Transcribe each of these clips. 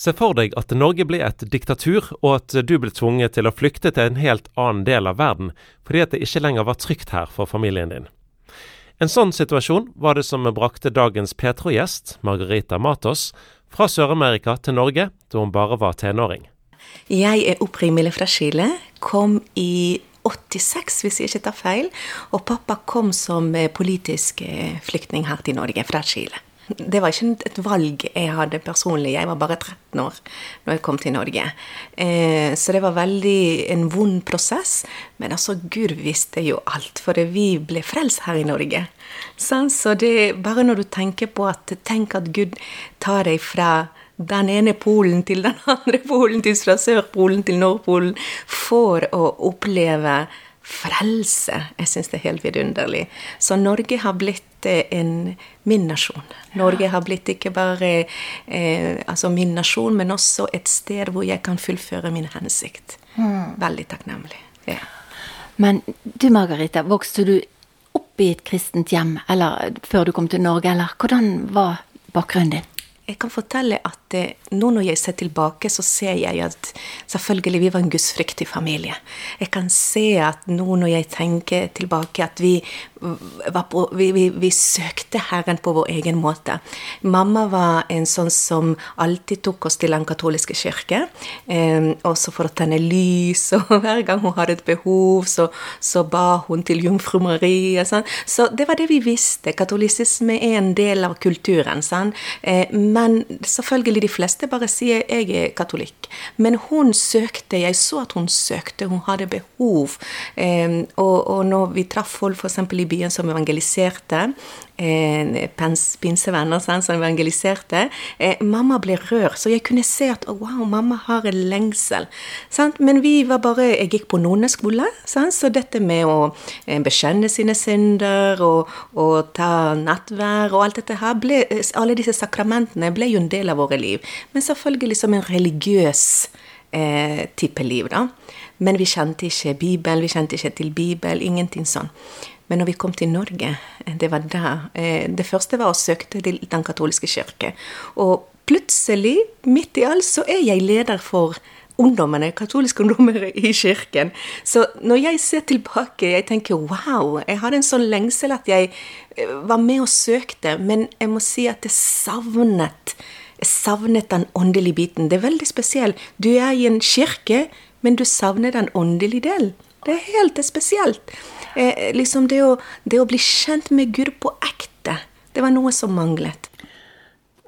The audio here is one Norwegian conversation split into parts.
Se for deg at Norge blir et diktatur, og at du blir tvunget til å flykte til en helt annen del av verden fordi at det ikke lenger var trygt her for familien din. En sånn situasjon var det som brakte dagens Petro-gjest, Margarita Matos, fra Sør-Amerika til Norge da hun bare var tenåring. Jeg er opprinnelig fra Chile. Kom i 86, hvis jeg ikke tar feil. Og pappa kom som politisk flyktning her til Norge, fra Chile. Det var ikke et valg jeg hadde personlig. Jeg var bare 13 år når jeg kom til Norge. Eh, så det var veldig en vond prosess. Men altså, Gud visste jo alt, for vi ble frelst her i Norge. Sånn, så det bare når du tenker på at Tenk at Gud tar deg fra den ene polen til den andre polen, til fra Sørpolen til Nordpolen, for å oppleve frelse. Jeg syns det er helt vidunderlig. Så Norge har blitt eh, en min nasjon. Norge har blitt ikke bare eh, altså min nasjon, men også et sted hvor jeg kan fullføre min hensikt. Mm. Veldig takknemlig. Ja. Men du Margarita, vokste du opp i et kristent hjem eller før du kom til Norge, eller hvordan var bakgrunnen din? Jeg kan fortelle at eh, nå når jeg ser tilbake, så ser jeg at selvfølgelig vi var en gudsfryktig familie. Jeg kan se at nå når jeg tenker tilbake, at vi, på, vi, vi, vi søkte Herren på vår egen måte. Mamma var en sånn som alltid tok oss til den katolske kirke, eh, også for å tenne lys. Og hver gang hun hadde et behov, så, så ba hun til Jomfru Marie. Sånn. Så det var det vi visste. Katolisisme er en del av kulturen. Sånn. Eh, men selvfølgelig, de fleste bare sier 'jeg er katolikk'. Men hun søkte, jeg så at hun søkte, hun hadde behov. Eh, og, og, når vi traff folk f.eks. i byen som evangeliserte, eh, pinsevenner som evangeliserte, eh, mamma ble rørt. Så jeg kunne se at wow, mamma har en lengsel. Sant? Men vi var bare Jeg gikk på nonneskole, så dette med å eh, bekjenne sine synder og, og ta nattvær og alt dette her, ble, alle disse sakramentene ble jo en del av våre liv. Men selvfølgelig som en religiøs eh, type liv, da. Men vi kjente ikke Bibelen, vi kjente ikke til Bibel, ingenting sånn. Men når vi kom til Norge, eh, det var da eh, Det første var å søke til Den katolske kirke. Og plutselig, midt i alt, så er jeg leder for ungdommene, katoliske ungdommer i kirken. Så når jeg ser tilbake, jeg tenker wow, jeg hadde en sånn lengsel at jeg eh, var med og søkte, men jeg må si at jeg savnet jeg savnet den åndelige biten. Det er veldig spesielt. Du er i en kirke, men du savner den åndelige delen. Det er helt spesielt. Eh, liksom det å, det å bli kjent med Gud på ekte, det var noe som manglet.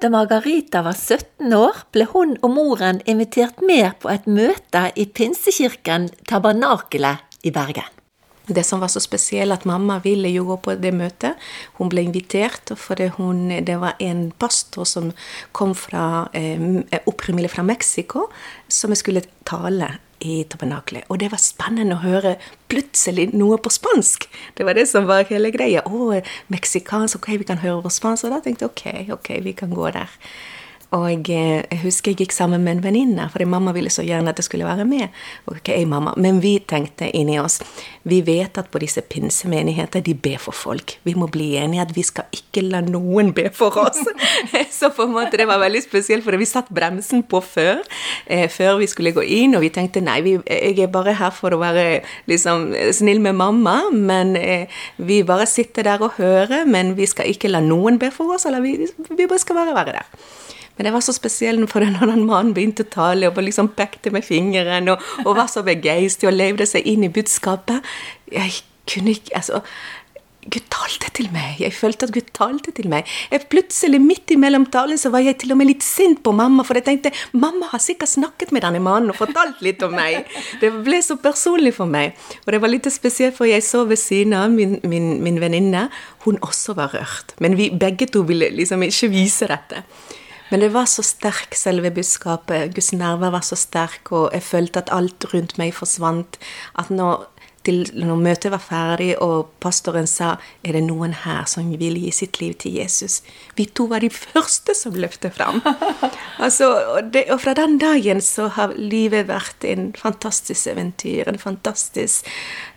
Da Margarita var 17 år, ble hun og moren invitert med på et møte i pinsekirken Tabernakelet i Bergen. Det som var så spesielt, at mamma ville jo gå på det møtet. Hun ble invitert fordi hun, det var en pastor som kom fra, eh, fra Mexico, som skulle tale i tabernaklet. Og det var spennende å høre plutselig noe på spansk. Det var det som var hele greia. Å, meksikansk, ok, vi kan høre på spansk. Og da tenkte jeg ok, ok, vi kan gå der. Og eh, jeg husker jeg gikk sammen med en venninne, fordi mamma ville så gjerne at jeg skulle være med. Ok, mamma. Men vi tenkte inni oss Vi vet at på disse pinsemenigheter, de ber for folk. Vi må bli enige at vi skal ikke la noen be for oss. så på en måte det var veldig spesielt, for vi satt bremsen på før, eh, før vi skulle gå inn, og vi tenkte nei, vi, jeg er bare her for å være liksom snill med mamma, men eh, vi bare sitter der og hører, men vi skal ikke la noen be for oss, eller vi, vi bare skal bare være der. Men det var så spesielt for når den mannen begynte å tale og liksom pekte med fingeren og, og var så begeistret og levde seg inn i budskapet. Jeg kunne ikke Altså, Gud talte til meg. Jeg følte at Gud talte til meg. Jeg plutselig Midt imellom talen så var jeg til og med litt sint på mamma, for jeg tenkte mamma har sikkert snakket med denne mannen og fortalt litt om meg. Det ble så personlig for meg. Og det var litt spesielt, for jeg så ved siden av min, min, min venninne. Hun også var rørt. Men vi begge to ville liksom ikke vise dette. Men det var så sterk, selve budskapet. Guds nerver var så sterk, og jeg følte at alt rundt meg forsvant. At når, til, når møtet var ferdig, og pastoren sa er det noen her som vil gi sitt liv til Jesus Vi to var de første som løftet fram. altså, og, det, og, fra den dagen så har livet vært en fantastisk eventyr, en fantastisk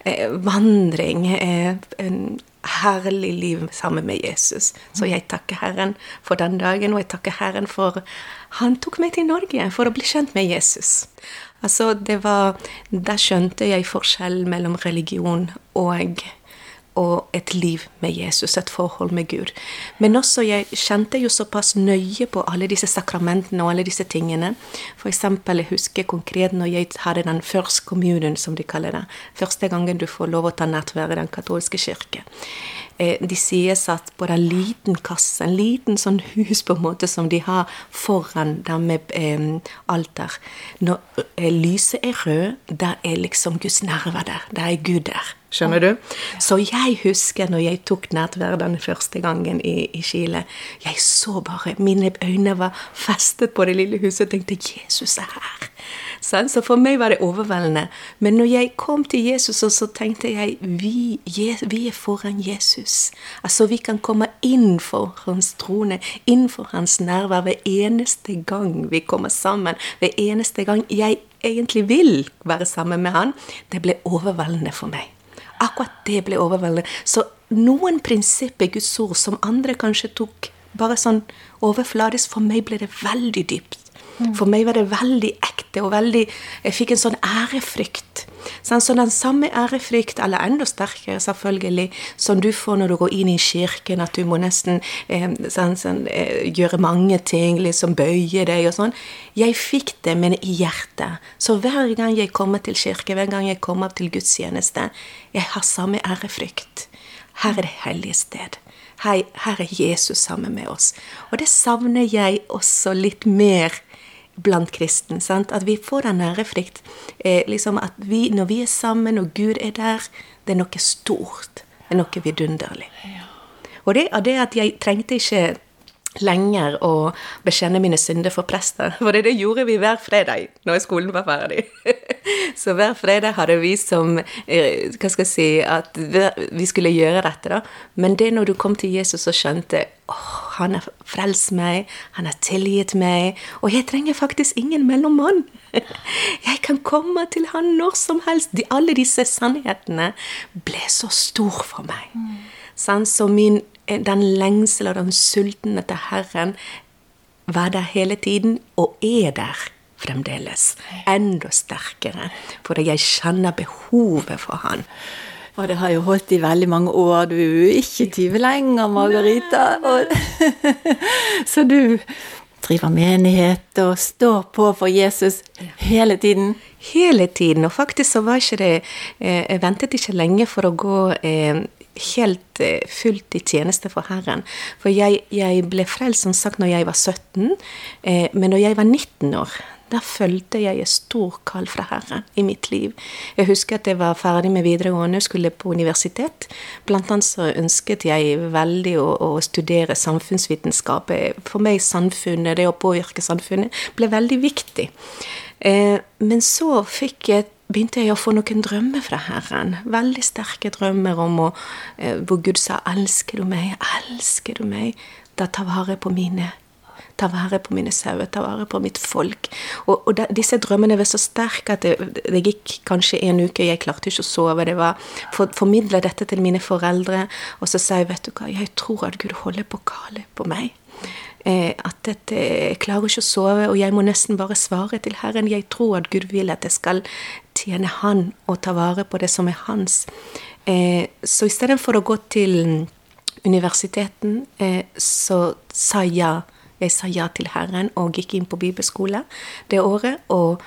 eh, vandring. Eh, en, herlig liv sammen med Jesus. Så jeg takker Herren for den dagen, og jeg takker Herren for Han tok meg til Norge for å bli kjent med Jesus. Altså, det var Da skjønte jeg forskjellen mellom religion og og et liv med Jesus, et forhold med Gud. Men også jeg kjente jo såpass nøye på alle disse sakramentene og alle disse tingene. For eksempel, jeg husker konkret når jeg hadde den første kommunen, som de kaller det. Første gangen du får lov å ta nattverd i den katolske kirke. Eh, de sies at på den liten kasse, en liten sånn hus på en måte som de har foran der med eh, alter Når eh, lyset er rød, da er liksom Guds nerver der. Da er Gud der. Skjønner du? Så jeg husker når jeg tok nattverdene første gangen i, i, Chile. Jeg så bare Mine øyne var festet på det lille huset og tenkte Jesus er her. Så for meg var det overveldende. Men når jeg kom til Jesus, så tenkte jeg vi, vi er foran Jesus. Altså vi kan komme inn for hans trone, inn for hans nærvær hver eneste gang vi kommer sammen. Hver eneste gang jeg egentlig vil være sammen med han. Det ble overveldende for meg. Akkurat det ble overveldende. Så noen prinsipper i Guds ord som andre kanskje tok bare sånn overfladisk, for meg ble det veldig dypt. For meg var det veldig ekte og veldig Jeg fikk en sånn ærefrykt. Så den samme ærefrykt, eller enda sterkere selvfølgelig, som du får når du går inn i kirken, at du må nesten eh, eh, gjøre mange ting, liksom bøye deg og sånn. Jeg fikk det, men i hjertet. Så hver gang jeg kommer til kirke, hver gang jeg kommer til gudstjeneste, jeg har samme ærefrykt. Her er det hellige sted. Her er Jesus sammen med oss. Og det savner jeg også litt mer blant kristne. Sant? At vi får den ærefrykt. Eh, liksom at vi, når vi er sammen, og Gud er der, det er noe stort. Det er noe vidunderlig. Og det, det at jeg trengte ikke lenger å bekjenne mine synder for prester. For det, gjorde vi hver fredag når skolen var ferdig. Så hver fredag hadde vi som eh, Hva skal jeg si At vi skulle gjøre dette, da. Men det når du kom til Jesus og skjønte åh, han har frelst meg, han har tilgitt meg, og jeg trenger faktisk ingen mellommann. Jeg kan komme til han når som helst. De, alle disse sannhetene ble så stor for meg. Så min den lengsel og den sulten etter Herren var der hele tiden, og er der fremdeles. Enda sterkere, fordi jeg kjenner behovet for Han. Og det har jo holdt i veldig mange år. Du er jo ikke 20 lenger, Margarita. så du driver menighet og står på for Jesus hele tiden? Hele tiden. Og faktisk så var ikke det eh, Jeg ventet ikke lenge for å gå eh, helt eh, fullt i tjeneste for Herren. For jeg, jeg ble frelst som sagt når jeg var 17, eh, men når jeg var 19 år da følte jeg et stor kall fra Herren i mitt liv. Jeg husker at jeg var ferdig med videregående, skulle på universitet. Blant annet så ønsket jeg veldig å, å studere samfunnsvitenskap. For meg samfunnet, det å påvirke samfunnet, ble veldig viktig. Eh, men så fikk jeg begynte jeg å få noen drømmer fra Herren. Veldig sterke drømmer om å, eh, hvor Gud sa 'Elsker du meg? Elsker du meg?' Da ta vare på mine. Ta vare på mine sauer, ta vare på mitt folk. Og, og de, disse drømmene var så sterke at det, det, gikk kanskje en uke, jeg klarte ikke å sove. Det var for, Formidla dette til mine foreldre, og så sa jeg, vet du hva, jeg tror at Gud holder på gale på meg. Eh, at jeg klarer ikke å sove, og jeg må nesten bare svare til Herren. Jeg tror at Gud vil at jeg skal tjene Han og ta vare på det som er hans. Eh, så istedenfor å gå til universiteten, eh, så sa jeg ja. Jeg sa ja til Herren og gikk inn på bibelskole det året. og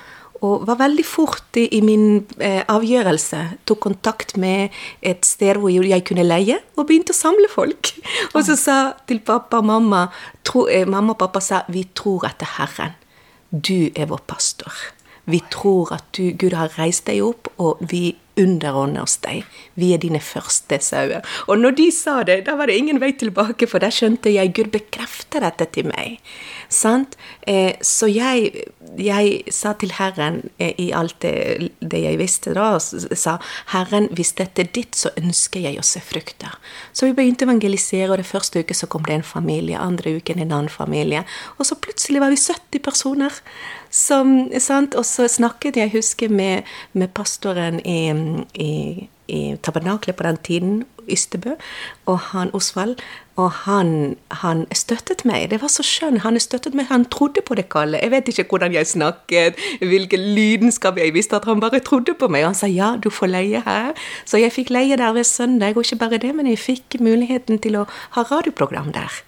og var veldig fort i, min eh, avgjørelse. Tok kontakt med et sted hvor jeg kunne leie, og begynte å samle folk. Og så sa til pappa og mamma tro, eh, Mamma og pappa sa vi tror etter Herren. Du er vår pastor. Vi tror at du, Gud har reist deg opp, og vi underordner oss deg. Vi er dine første sauer. Og når de sa det, da var det ingen vei tilbake, for da skjønte jeg Gud bekrefter dette til meg. Sant? Eh, så jeg, jeg, sa til Herren eh, i alt det, det, jeg visste da, sa Herren, hvis dette er ditt, så ønsker jeg å se frukter. Så vi begynte å evangelisere, og det første uke så kom det en familie, andre uken en annen familie. Og så plutselig var vi 70 personer. Som, og så snakket jeg, husker, med, med pastoren i, i i tabernaklet på den tiden, Ystebø, og han Osvald. Og han, han, støttet meg. Det var så skjønt. Han støttet meg, han trodde på det kallet. Jeg vet ikke hvordan jeg snakket, hvilken lidenskap jeg visste, at han bare trodde på meg. Og han sa ja, du får leie her. Så jeg fikk leie der ved søndag, og ikke bare det, men jeg fikk muligheten til å ha radioprogram der.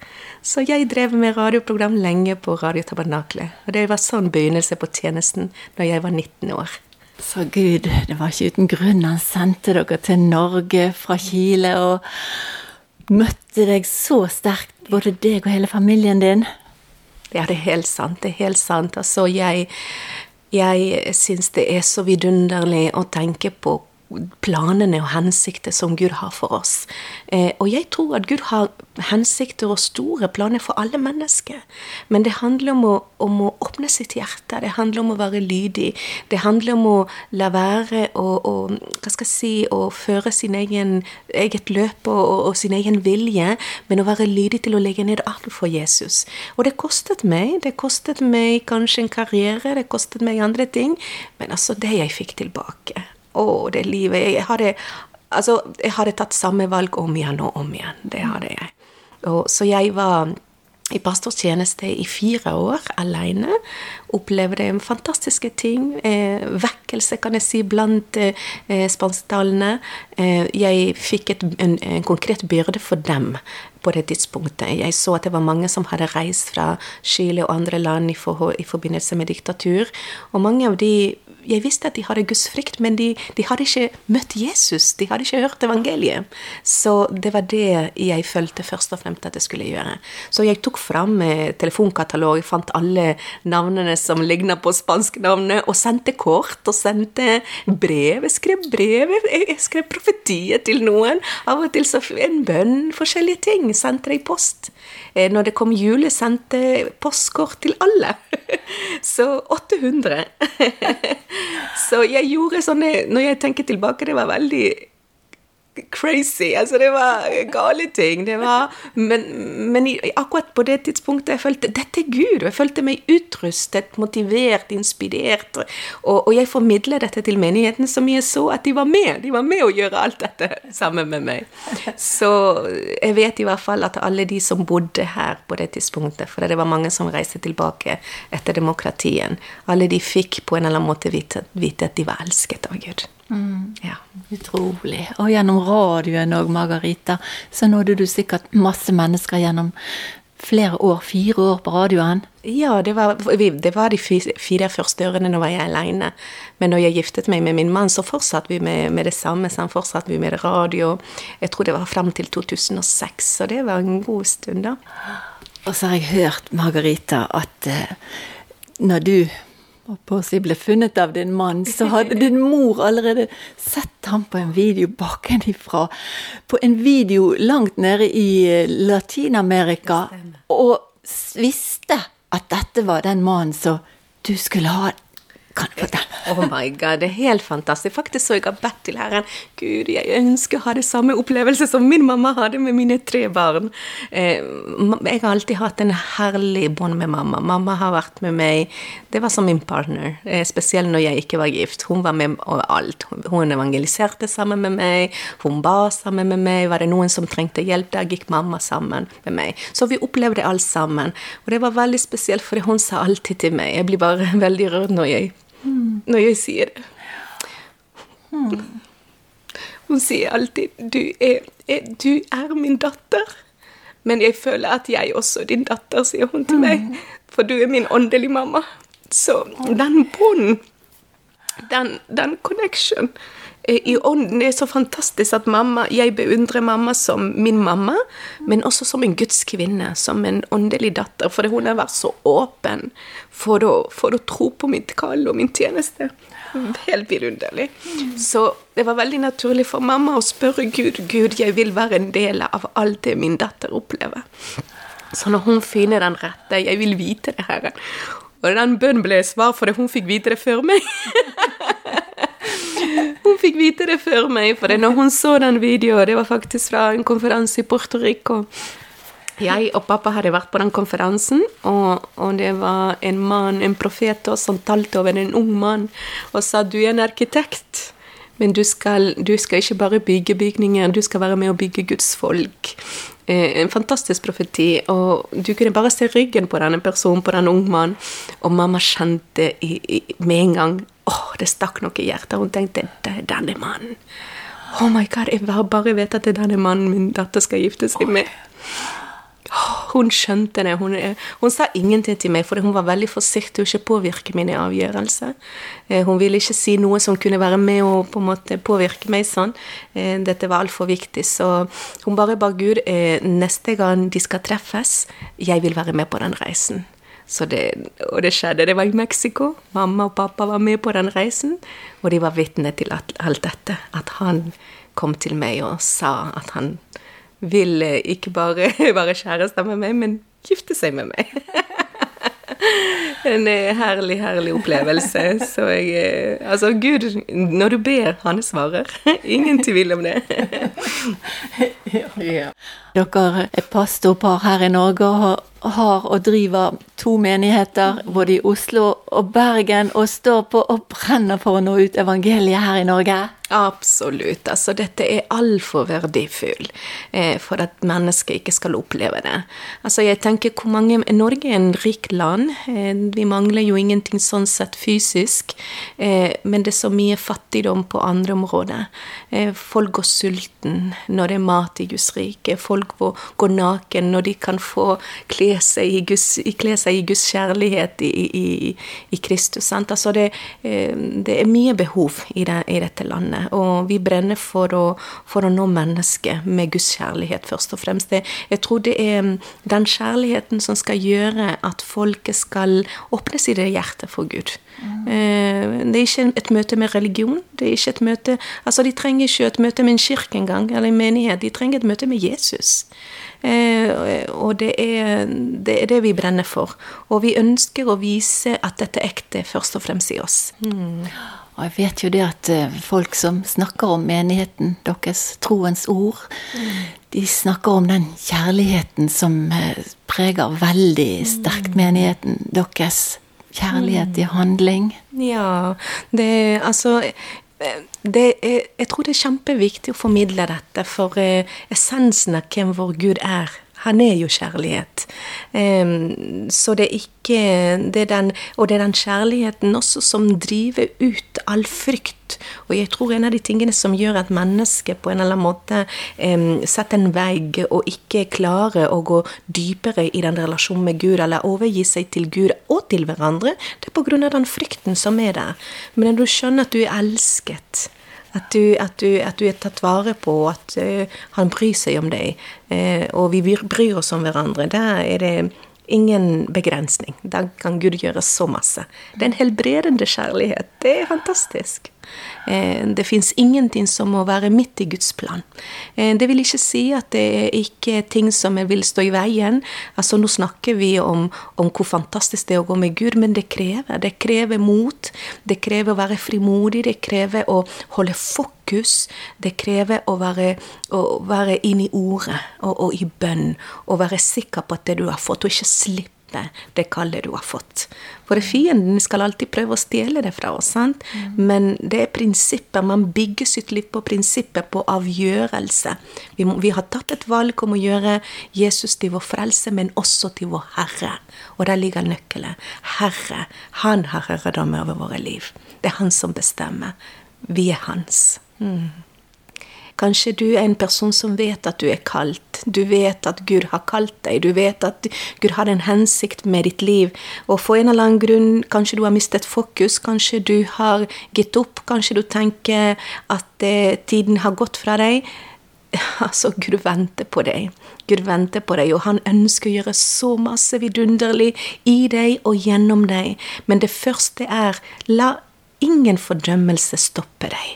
Så jeg drev med radioprogram lenge på Radio Tabernaklet. Og det var sånn begynnelse på tjenesten når jeg var 19 år. Så Gud, det var ikke uten grunn han sendte dere til Norge fra Chile og møtte deg så sterkt, både deg og hele familien din. Ja, det er helt sant. Det er helt sant. Altså, jeg, jeg syns det er så vidunderlig å tenke på planene og hensikter som Gud har for oss. Eh, og jeg tror at Gud har hensikter og store planer for alle mennesker. Men det handler om å, om å åpne sitt hjerte. Det handler om å være lydig. Det handler om å la være å, hva skal jeg si, å føre sin egen eget løp og, og, og, sin egen vilje, men å være lydig til å legge ned alt for Jesus. Og det kostet meg. Det kostet meg kanskje en karriere, det kostet meg andre ting, men altså det jeg fikk tilbake. Å, det livet Jeg hadde, altså, jeg hadde tatt samme valg om igjen og om igjen. Det hadde jeg. Og, så jeg var i pastortjeneste i fire år alene. Opplevde fantastiske ting. Eh, vekkelse, kan jeg si, blant eh, spansktalene. Eh, jeg fikk et, en, en, konkret byrde for dem på det tidspunktet. Jeg så at det var mange som hadde reist fra Chile og andre land i, for, i forbindelse med diktatur. Og mange av de jeg visste at de hadde gudsfrykt, men de, de, hadde ikke møtt Jesus. De hadde ikke hørt evangeliet. Så det var det jeg følte først og fremst at jeg skulle gjøre. Så jeg tok fram telefonkatalog, fant alle navnene som ligna på spansknavnet, og sendte kort og sendte brev. Jeg skrev brev, jeg skrev profetier til noen. Av og til så en bønn, forskjellige ting. Sendte jeg post. Eh, når det kom jul, sendte postkort til alle. Så 800. Så jeg gjorde sånne Når jeg tenker tilbake, det var veldig crazy. Altså, det var gale ting. Det var, men, men akkurat på det tidspunktet jeg følte dette er Gud. Og jeg følte meg utrustet, motivert, inspirert. Og, og jeg formidlet dette til menigheten så mye så at de var med. De var med å gjøre alt dette sammen med meg. Så jeg vet i hvert fall at alle de som bodde her på det tidspunktet, for det var mange som reiste tilbake etter demokratien, alle de fikk på en eller annen måte vite, vite at de var elsket av Gud. Mm. Ja. Utrolig. Og gjennom radioen òg, Margarita, så nådde du sikkert masse mennesker gjennom flere år, fire år på radioen? Ja, det var, det var de fire første årene nå var jeg alene. Men når jeg giftet meg med min mann, så fortsatte vi med, med det samme. Så fortsatte vi med radio. Jeg tror det var fram til 2006, så det var en god stund, da. Og så har jeg hørt, Margarita, at uh, når du på å si ble funnet av din mann, så hadde din mor allerede sett ham på en video bakenifra. På en video langt nede i eh, Latin-Amerika. Og visste at dette var den mannen som du skulle ha kan du fortelle? Oh my god, det er helt fantastisk. Faktisk så jeg har bedt til Herren. Gud, jeg ønsker å ha det samme opplevelse som min mamma hadde med mine tre barn. Eh, jeg har alltid hatt en herlig bånd med mamma. Mamma har vært med meg Det var som min partner. Eh, spesielt når jeg ikke var gift. Hun var med overalt. Hun evangeliserte sammen med meg. Hun ba sammen med meg. Var det noen som trengte hjelp, der gikk mamma sammen med meg. Så vi opplevde alt sammen. Og det var veldig spesielt, for hun sa alltid til meg Jeg blir bare veldig rørt når jeg når jeg sier det. Hun sier alltid du er, er, 'Du er min datter', men jeg føler at jeg også er din datter, sier hun til meg. For du er min åndelige mamma. Så den bånden, den, den connection i ånden. Det er så fantastisk at mamma Jeg beundrer mamma som min mamma, men også som en gudskvinne, som en åndelig datter. For hun har vært så åpen for å, for å tro på mitt kall og min tjeneste. Helt vidunderlig. Så det var veldig naturlig for mamma å spørre Gud Gud, jeg vil være en del av alt det min datter opplever. Så når hun finner den rette Jeg vil vite det, Herre. Og den bønnen ble svar, for det hun fikk vite det før meg. Hun fikk vite det før meg, for når hun så den videoen, det var faktisk fra en konferanse i Puerto Rico. Jeg og pappa hadde vært på den konferansen, og, og det var en mann, en profet, som talte over en ung mann og sa du er en arkitekt. Men du skal, du skal ikke bare bygge bygninger, du skal være med å bygge Guds folk. Eh, en fantastisk profeti. Og du kunne bare se ryggen på denne personen, på den unge mannen, og mamma kjente i, i, med en gang Åh, det stakk noe i hjertet. Hun tenkte det er denne mannen. Oh my god, jeg bare vet at det er denne mannen min datter skal gifte seg med. Hun skjønte det. Hun, hun, sa ingenting til meg, for hun var veldig forsiktig og ikke påvirke mine avgjørelser. Eh, hun ville ikke si noe som kunne være med og på en måte påvirke meg sånn. Eh, dette var altfor viktig. Så hun bare ba Gud eh, neste gang de skal treffes, jeg vil være med på den reisen. Det, og det skjedde. Det var i Mexico. Mamma og pappa var med på den reisen, og de var vitne til alt dette. At han kom til meg og sa at han ville ikke bare være kjæreste med meg, men gifte seg med meg. en eh, herlig, herlig opplevelse. Så jeg eh, Altså, Gud, når du ber, han svarer. Ingen tvil om det. ja. Dere er pastorpar her i Norge og har og driver to menigheter både i Oslo og Bergen, og står på og brenner for å nå ut evangeliet her i Norge. Absolutt. Altså, dette er altfor verdifull eh, for at mennesker ikke skal oppleve det. Altså, jeg tenker hvor mange Norge er en rik land. Eh, vi mangler jo ingenting sånn sett fysisk, eh, men det er så mye fattigdom på andre områder. Eh, folk går sulten når det er mat i Guds rike. Folk går naken når de kan få kle seg i Guds, kle seg i Guds kjærlighet i, i, i Kristus. Altså, det, eh, det, er mye behov i, det, i dette landet og vi brenner for å, for å nå mennesket med Guds kjærlighet, først og fremst. Jeg tror det er mm, den kjærligheten som skal gjøre at folket skal åpne sitt hjerte for Gud. Mm. Det er ikke et møte med religion. det er ikke et møte, altså De trenger ikke et møte med en kirke engang, eller en menighet. De trenger et møte med Jesus. Eh, og det er, det er, det vi brenner for. Og vi ønsker å vise at dette er ekte, først og fremst i oss. Mm. Og jeg vet jo det at eh, folk som snakker om menigheten, deres troens ord, de snakker om den kjærligheten som eh, preger veldig sterkt menigheten deres. Kjærlighet i handling. Ja, det altså det er, jeg tror det er kjempeviktig å formidle dette, for essensen av hvem vår Gud er, han er jo kjærlighet. Um, så det er ikke det er den, Og det er den kjærligheten også som driver ut all frykt. Og jeg tror en av de tingene som gjør at mennesket på en eller annen måte um, setter en vegg og ikke klarer å gå dypere i den relasjonen med Gud, eller overgi seg til Gud og til hverandre, det er på grunn av den frykten som er der. Men når du skjønner at du er elsket, at du, at, du, at du, er tatt vare på, at uh, han bryr seg om deg, uh, og vi bryr oss om hverandre. Der er det ingen begrensning. Da kan Gud gjøre så masse. Det er en helbredende kjærlighet. Det er fantastisk. Eh, det fins ingenting som må være midt i Guds plan. Eh, det vil ikke si at det er ikke ting som vil stå i veien. Altså Nå snakker vi om, om hvor fantastisk det er å gå med Gud, men det krever. Det krever mot. Det krever å være frimodig. Det krever å holde fokus. Det krever å være, være inn i ordet og, og i bønn. Og være sikker på at det du har fått, og ikke slippe slippe det kallet du har fått. For fienden skal alltid prøve å stjele det fra oss, sant? Mm. men det er prinsipper. Man bygger sitt liv på prinsipper, på avgjørelse. Vi, må, vi, har tatt et valg om å gjøre Jesus til vår frelse, men også til vår Herre. Og der ligger nøkkelen. Herre. Han har herredømme over våre liv. Det er han som bestemmer. Vi er hans. Mm. Kanskje du er en person som vet at du er kalt. Du vet at Gud har kalt deg. Du vet at Gud har en hensikt med ditt liv. Og for en eller annen grunn, kanskje du har mistet fokus, kanskje du har gitt opp, kanskje du tenker at eh, tiden har gått fra deg. Altså, Gud venter på deg. Gud venter på deg, og han ønsker å gjøre så masse vidunderlig i deg og gjennom deg. Men det første er la ingen fordømmelse stoppe deg.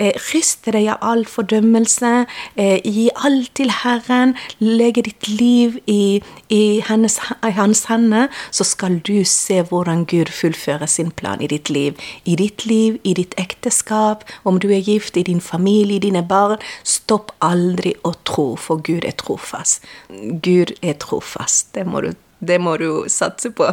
Eh, ryste deg av all fordømmelse. Eh, gi alt til Herren. Legge ditt liv i, i, hennes, i hans hender, så skal du se hvordan Gud fullfører sin plan i ditt liv. I ditt liv, i ditt ekteskap, om du er gift, i din familie, i dine barn. Stopp aldri å tro, for Gud er trofast. Gud er trofast. Det må du, det må du satse på.